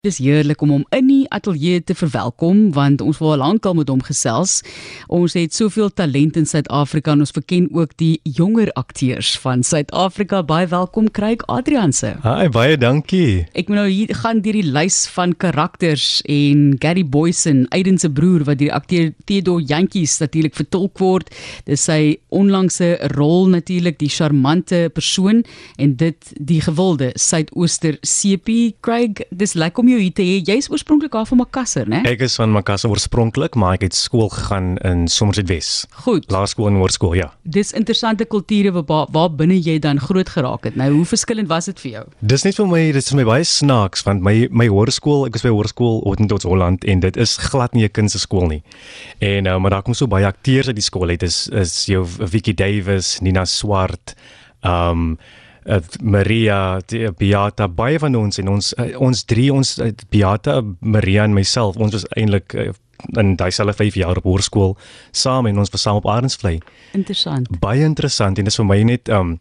Dis heerlik om hom in die ateljee te verwelkom want ons wil al lankal met hom gesels. Ons het soveel talent in Suid-Afrika en ons verken ook die jonger akteurs van Suid-Afrika. Baie welkom Craig Adrianse. Haai, baie dankie. Ek moet nou hier gaan deur die lys van karakters en Gary Boysen, Aiden se broer wat deur die akteur Theodore Jantjies natuurlik vertolk word. Dis sy onlangse rol natuurlik die charmante persoon en dit die gewilde Suidooster Sepie. Craig, dis lekker hier te hê. Jy's oorspronklik af van Makassar, né? Ek is van Makassar oorspronklik, maar ek het skool gegaan in Somerset Wes. Goed. Laerskool en hoërskool, ja. Dis interessante kulture waar waar binne jy dan groot geraak het. Nou, hoe verskillend was dit vir jou? Dis net vir my, dit is vir my baie snaaks want my my hoërskool, ek was by hoërskool Oudtshoorn Holland en dit is glad nie 'n kinderskool nie. En uh, maar daar kom so baie akteurs uit die skool uit. Is is jou Vicky Davis, Nina Swart, um uh, Maria, die, Beata, baie van ons en ons uh, ons drie ons uh, Beata, Maria en myself, ons was eintlik uh, in daai selfe 5 jaar op hoërskool saam en ons was saam op Arensvlei. Interessant. Baie interessant en dit is vir my net um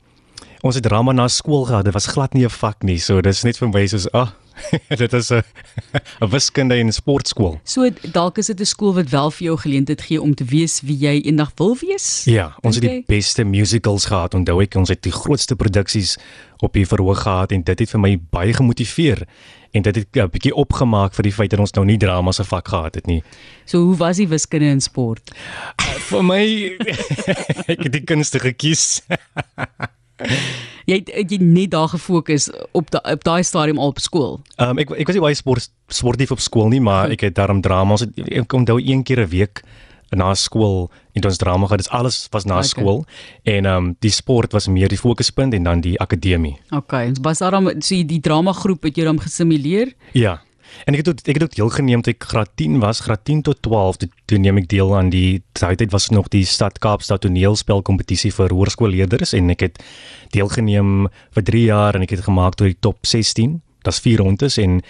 ons het drama na skool gehad. Dit was glad nie 'n vak nie. So dis net vir my soos ag oh, dit is 'n 'n wiskunde en sportskool. So dalk is dit 'n skool wat wel vir jou geleentheid gee om te wees wie jy eendag wil wees. Ja, ons okay. het die beste musicals gehad. Onthou ek ons het die grootste produksies op die verhoog gehad en dit het vir my baie gemotiveer en dit het 'n bietjie opgemaak vir die feit dat ons nou nie drama se vak gehad het nie. So hoe was die wiskunde en sport? vir my ek het die kunste gekies. Jy het, het jy net daar gefokus op da, op daai stadium al op skool. Ehm um, ek ek was nie baie sport sportief op skool nie, maar ek het daarom drama. Ons het ek onthou een keer 'n week na skool en ons drama gehad. Dit alles was na okay. skool en ehm um, die sport was meer die fokuspunt en dan die akademie. Okay, ons was daarom so die drama groep het jy dan gesimuleer? Ja. En ek het ook, ek het ook deelgeneem toe ek graad 10 was, graad 10 tot 12, toe, toe neem ek deel aan die tyd was nog die Stad Kaapstad toneelspel kompetisie vir hoërskoolleerders en ek het deelgeneem vir 3 jaar en ek het gemaak tot die top 16. Dit's 4 rondes en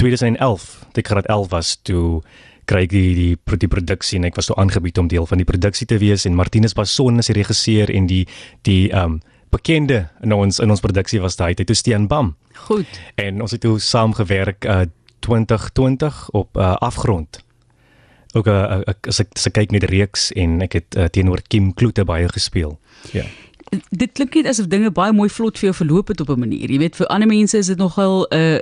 2011, toe ek graad 11 was, toe kry ek die die die produksie en ek was so aangebied om deel van die produksie te wees en Martinus Bason is die regisseur en die die ehm um, bekende in ons in ons produksie was daai tyd toe Stean Bam. Goed. En ons het toe saam gewerk uh 2020 op uh, afgrond. Ook uh, as ek as ek kyk net reeks en ek het uh, teenoor Kim Kloete baie gespeel. Ja. Dit klink net asof dinge baie mooi vlot vir jou verloop het op 'n manier. Jy weet vir ander mense is dit nogal 'n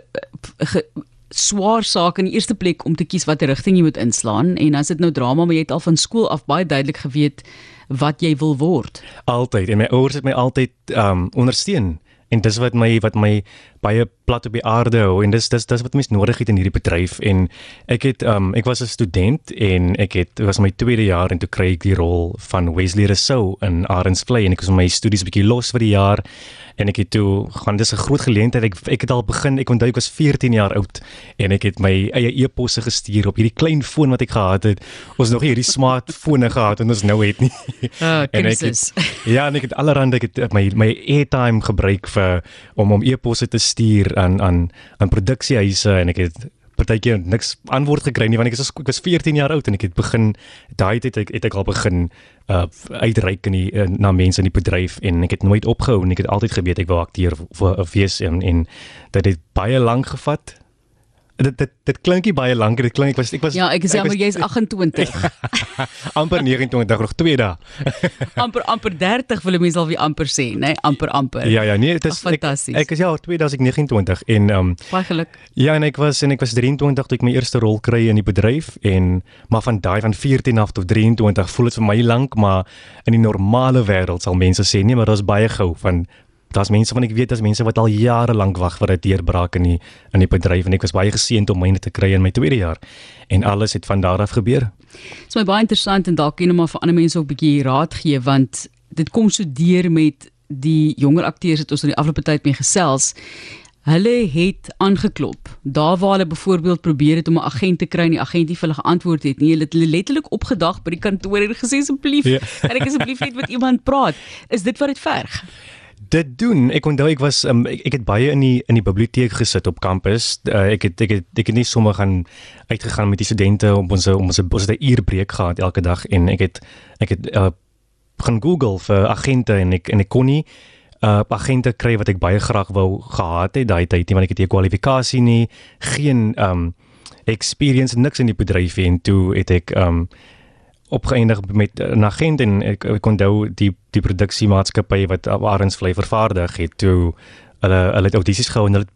uh, swaar saak in die eerste plek om te kies watter rigting jy moet inslaan. En as dit nou drama maar jy het al van skool af baie duidelik geweet wat jy wil word. Altyd. En my ouers het my altyd um ondersteun. En dis wat my wat my baie plat op die aarde hou en dis dis dis wat mens nodig het in hierdie bedryf. En ek het um ek was 'n student en ek het was my tweede jaar en toe kry ek die rol van Wesley Rousseau in Arends Play en ek was my studies bietjie los vir die jaar en ek het toe gaan dis 'n groot geleentheid. Ek ek het al begin ek onthou ek was 14 jaar oud en ek het my eie e-posse gestuur op hierdie klein foon wat ek gehad het. Ons nog hierdie smartfone gehad en ons nou het nie. Oh, en ek het, ja en ek het allerhande ek het my my airtime gebruik vir om om e-posse te stuur aan aan aan produksiehuise en ek het partykeer niks antwoord gekry nie want ek is ek was 14 jaar oud en ek het begin daai tyd het, ek al begin uh uitreik in die uh, na mense in die bedryf en ek het nooit opgehou en ek het altyd geweet ek wou akteur wees en en dit het baie lank gevat dit dit dit klinkie baie lank dit klink ek was ek was Ja, ek sê maar jy's 28. amper 29 nog 2 dae. amper amper 30 wil mense al wie amper sê, nê? Nee? Amper amper. Ja ja, nee, dit is fantasties. Ek, ek is ja 2029 en ehm um, baie geluk. Ja, en ek was en ek was 23 toe ek my eerste rol kry in die bedryf en maar van daai van 14 af tot 23 voel dit vir my lank, maar in die normale wêreld sal mense sê nee, maar dit is baie gou van daar's mense wat ek weet as mense wat al jare lank wag vir 'n deurbraak in die in die bedryf en ek was baie geseënd om myne te kry in my tweede jaar en alles het van daar af gebeur. Dit is my baie interessant en dalk kan jy maar vir ander mense ook 'n bietjie raad gee want dit kom so deur met die jonger akteurs het ons in die afgelope tyd mee gesels. Hulle het aangeklop. Daar waar hulle byvoorbeeld probeer het om 'n agent te kry en die agent nie vir hulle geantwoord het nie, hulle het letterlik opgedag by die kantoor en gesê asseblief, ja. kan ek asseblief net met iemand praat? Is dit wat dit verg? Dit doen. Ek onthou ek was um, ek, ek het baie in die in die biblioteek gesit op kampus. Uh, ek het ek het ek het nie sommer gaan uitgegaan met die studente op ons om ons ons 'n uurbreek gehad elke dag en ek het ek het uh, gaan Google vir agente en ek en ek kon nie uh agente kry wat ek baie graag wou gehad het daai tyd nie want ek het nie kwalifikasie nie, geen um experience niks in die bedryf en toe het ek um opgeëindig met 'n agent en ek, ek onthou die die produksiemaatskappy wat Arensvlei vervaardig het toe hulle hulle het audisies gehou en hulle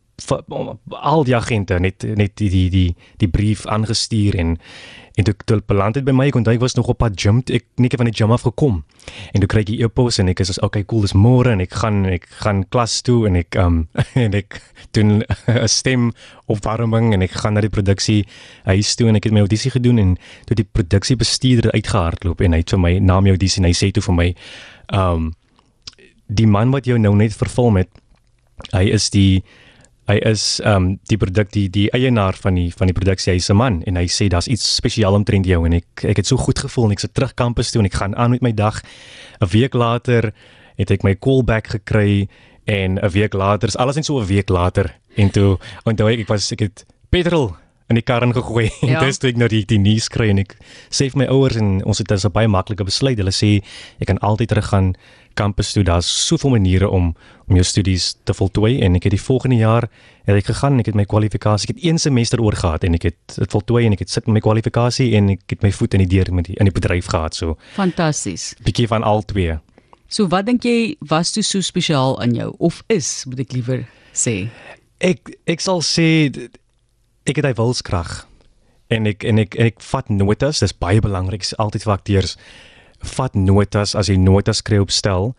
al die agente net net die die die die brief aangestuur en en toe toe beland het by my ek onthou ek was nog op pad gym ek net van die gym af gekom. En toe kry ek 'n e-pos en ek is so okay cool dis môre en ek gaan ek gaan klas toe en ek um en ek doen 'n stem opwarming en ek gaan na die produksie huis toe en ek het my audisie gedoen en toe die produksiebestuurder uitgehardloop en hy het vir my na my audisie en hy sê toe vir my um die man wat jou nou net vervul het hy is die hy is um, die produk die die eienaar van die van die produksie. Hy's 'n man en hy sê daar's iets spesiaal omtrent jou en ek ek het so goed gevoel en ek sit terug kampus toe en ek gaan aan met my dag. 'n week later het ek my callback gekry en 'n week later is alles net so 'n week later. En toe onthou ek ek was ek het petrol in die kar ingegooi ja. en dis toe ek nou die die nuus kry en ek sê vir my ouers en ons het dis 'n baie maklike besluit hulle sê ek kan altyd terug gaan kampus toe. Daar's soveel maniere om om jou studies te voltooi en ek het die volgende jaar het ek gegaan en ek het my kwalifikasie. Ek het een semester oor gehad en ek het dit voltooi en ek het sit met my kwalifikasie en ek het my voet in die deur met die, in die bedryf gehad so. Fantasties. Bietjie van al twee. So wat dink jy was toe so spesiaal aan jou of is, moet ek liewer sê? Ek ek sal sê ek het hy wilskrag. En ek en ek en ek vat notas, dis baie belangrik, altyd vir akteurs vat notas as jy notas kry op stel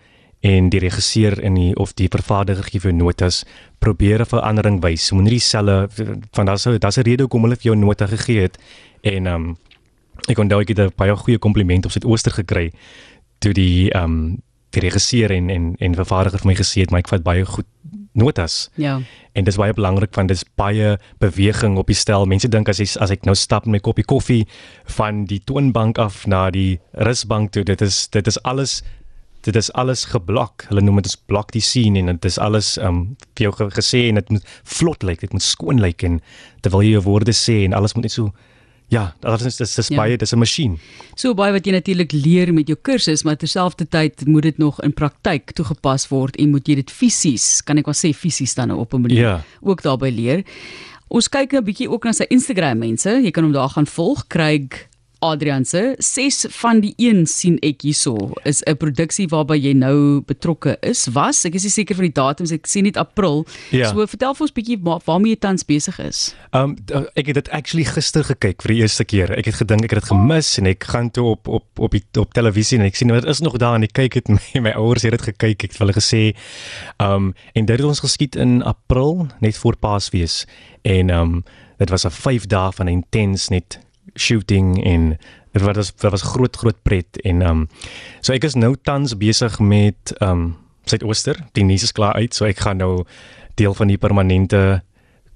en die regisseur in die of die vervaardiger gee vir notas probeer 'n verandering wys. Moenie dieselfde van daar's daar's 'n rede hoekom hulle vir jou nota gegee het. En um, ek onthou ek het 'n baie goeie kompliment op Suid-Ooster gekry toe die um, die regisseur en en en vervaardiger vir my gesê het maar ek vat baie goed notas. Ja. En dis baie belangrik want dis baie beweging op die stel. Mense dink as ek as ek nou stap met my koppie koffie van die toonbank af na die rusbank toe, dit is dit is alles dit is alles geblok. Hulle noem dit is block die scene en dit is alles um vir jou gesê en dit moet vlot lyk, dit moet skoon lyk en terwyl jy jou woorde sê en alles moet net so Ja, dit is dis is ja. baie dis 'n masjien. So baie wat jy natuurlik leer met jou kursus, maar terselfdertyd moet dit nog in praktyk toegepas word en moet jy dit fisies, kan ek wel sê fisies dan op 'n manier ja. ook daarbey leer. Ons kyk 'n bietjie ook na sy Instagram mense. Jy kan hom daar gaan volg, Craig Adrian se ses van die een sien ek hierso is 'n produksie waarby jy nou betrokke is. Was ek is nie seker van die datums ek sien net April. Ja. so vertel vir ons bietjie waar, waarmee jy tans besig is. Um ek het dit actually gister gekyk vir die eerste keer. Ek het gedink ek het dit gemis en ek gaan toe op op op die op televisie en ek sien dit is nog daar en ek kyk dit my, my ouers het dit gekyk. Ek het hulle gesê um en dit het ons geskied in April net voor Paasfees. En um dit was 'n 5 dae van intens net shooting en dit was dit was groot groot pret en ehm um, so ek is nou tans besig met ehm um, Suidooster. Die nuus is klaar uit, so ek gaan nou deel van die permanente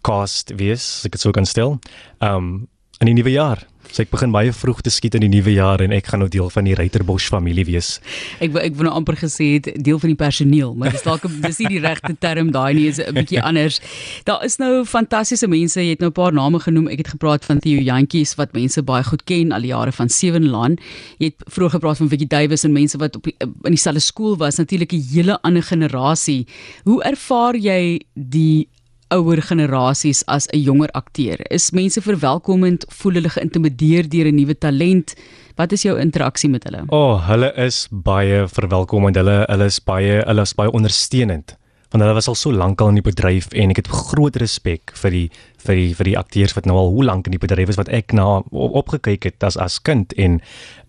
cast wees, as ek dit sou kan stel. Ehm um, in die nuwe jaar. So ek begin baie vroeg te skiet in die nuwe jaar en ek gaan nou deel van die Reiterbos familie wees. Ek ek wou nou amper gesê het deel van die personeel, maar dis dalk dis nie die regte term daai nie, is 'n bietjie anders. Daar is nou fantastiese mense, jy het nou 'n paar name genoem. Ek het gepraat van Theo Jantjies wat mense baie goed ken al die jare van Sewenlaan. Jy het vroeër gepraat van Vicky Duwys en mense wat op in dieselfde skool was, natuurlik 'n hele ander generasie. Hoe ervaar jy die ouer generasies as 'n jonger akteur? Is mense verwelkomend, voel hulle geïntimideer deur 'n nuwe talent? Wat is jou interaksie met hulle? O, oh, hulle is baie verwelkomend. Hulle hulle is baie hulle is baie ondersteunend. Want hulle was al so lank al in die bedryf en ek het groot respek vir die vir die vir die akteurs wat nou al hoe lank in die bedryf is wat ek na op, opgekyk het as as kind en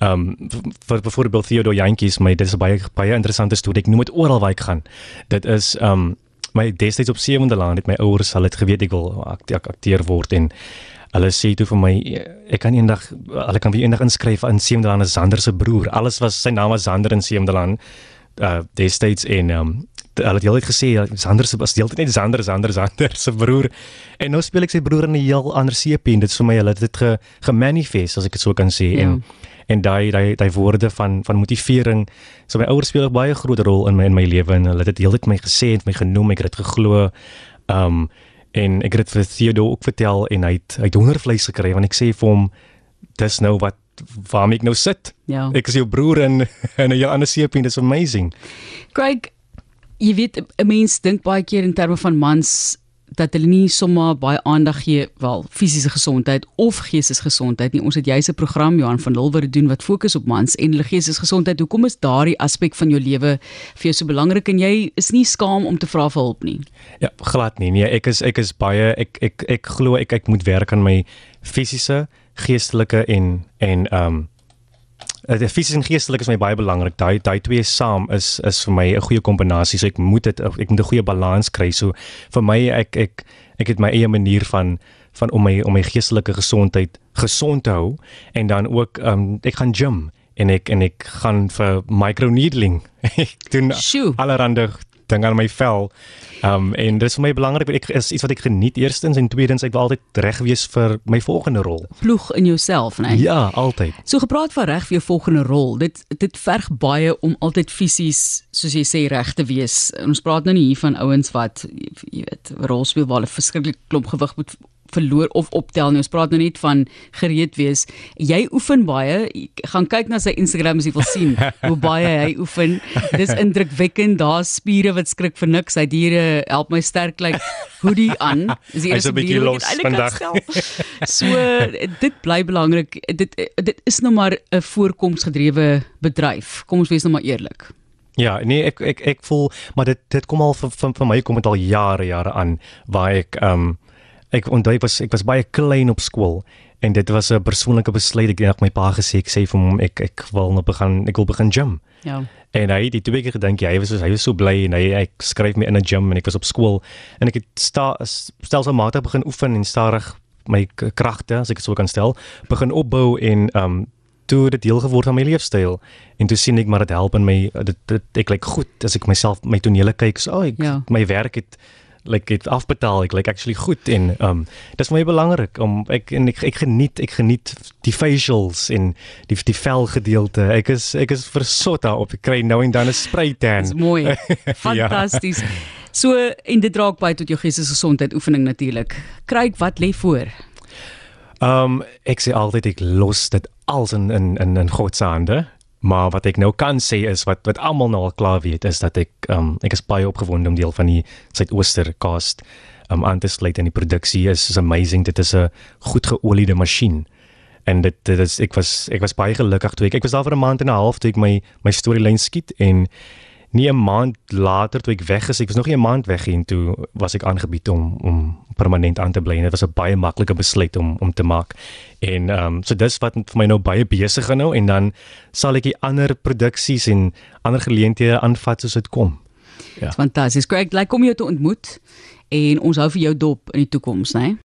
ehm um, vir byvoorbeeld Theodore Jantjies, my dit is baie baie interessante storie. Ek noem dit oral waar ek gaan. Dit is ehm um, my destyds op Sewende Laan het my ouers al dit geweet ek wil akteur word en hulle sê toe vir my ek kan eendag hulle kan weer eendag inskryf in Sewende Laan as Zander se broer. Alles was sy naam was Zander in Sewende Laan. Uh destyds en um hulle het heeltyd gesê Zander se was deeltyd net Zander Zander Zander se broer. En nou speel ek sy broer in 'n heel ander seepie en dit is vir my hulle het dit ge, gemanifest as ek dit so kan sê. Ja. En en daai daai daai woorde van van motivering. So my ouers speel 'n baie groot rol in my in my lewe en hulle het dit heeltyd my gesê en my genoem, ek het dit geglo. Um en ek het dit vir Theodore ook vertel en hy het hy het hondervleis gekry want ek sê vir hom dis nou wat waar ek nou sit. Ja. Ek is jou broer en en 'n ander seepie, dis amazing. Craig jy weet 'n mens dink baie keer in terme van mans dat hulle nie sommer baie aandag gee wel fisiese gesondheid of geestesgesondheid nie. Ons het juis 'n program Johan van Lilwer doen wat fokus op mans en hulle geestesgesondheid. Hoekom is daardie aspek van jou lewe vir jou so belangrik en jy is nie skaam om te vra vir hulp nie? Ja, glad nie. Nee, ek is ek is baie ek ek ek glo ek ek moet werk aan my fisiese, geestelike en en ehm um, uh, fisies en geestelik is my baie belangrik. Daai daai twee saam is is vir my 'n goeie kombinasie. So ek moet dit ek moet 'n goeie balans kry. So vir my ek ek ek het my eie manier van van om my om my geestelike gesondheid gesond te hou en dan ook um, ek gaan gym en ek en ek gaan vir microneedling. ek doen allerhande ding aan my vel. Um en dis vir my belangrik ek is iets wat ek geniet eerstens en tweedens ek wil altyd reg wees vir my volgende rol. Ploeg in jouself, né? Nee? Ja, altyd. So gepraat van reg vir jou volgende rol. Dit dit verg baie om altyd fisies, soos jy sê, reg te wees. Ons praat nou nie hier van ouens wat jy weet, rolspeel waar hulle verskriklik klomp gewig moet verloor of optel nie. Ons praat nou net van gereed wees. Jy oefen baie. Ek gaan kyk na sy Instagram as jy wil sien hoe baie hy oefen. Dis indrukwekkend. Daar's spiere wat skrik vir niks. Hy diere help my sterk lyk like, hoodie aan. Is hier 'n bietjie los vandag. So dit bly belangrik. Dit dit is nou maar 'n voorkomsgedrewe bedryf. Kom ons wees nou maar eerlik. Ja, nee, ek ek ek voel maar dit dit kom al vir vir my kom dit al jare jare aan waar ek ehm um, ek onthou ek was ek was baie klein op skool en dit was 'n persoonlike besluit ek het my pa gesê ek sê vir hom ek ek wil nou begin ek wil begin gym. Ja. En hy het die twee keer gedink ja, hy was hy was so bly en hy ek skryf my in 'n gym en ek was op skool en ek het sta stelselmatig begin oefen en stadig my kragte as ek dit sou kan stel begin opbou en um toe dit deel geword van my leefstyl en toe sien ek maar dit help in my dit, dit ek lyk like goed as ek myself my tonele kyk so oh, ek ja. my werk het like het afbetaal. Ek like actually goed en um dis vir my belangrik om ek en ek, ek geniet ek geniet die facials en die die vel gedeelte ek is ek is versot daarop. Ek kry nou en dan 'n spray tan. Dis mooi. Fantasties. Ja. so en dit dra ook by tot jou geestesgesondheid oefening natuurlik kry ek wat lê voor? Um ek sê altyd ek los dit als in in in, in God se hande Maar wat ek nou kan sê is wat wat almal nou al klaar weet is dat ek um ek is baie opgewonde om deel van die Suidooster cast um aan te sluit in die produksie is is amazing. Dit is 'n goed geoliede masjien. En dit dit is ek was ek was baie gelukkig toe ek ek was daar vir 'n maand en 'n half toe ek my my storielyn skiet en nie 'n maand later toe ek weg is, ek was nog nie 'n maand weg en toe was ek aangebied om om permanent aan te bly. Dit was 'n baie maklike besluit om om te maak. En ehm um, so dis wat vir my nou baie besig gaan nou en dan sal ek die ander produksies en ander geleenthede aanvat soos dit kom. Ja. Fantasties. Greg, like kom jy te ontmoet en ons hou vir jou dop in die toekoms, né?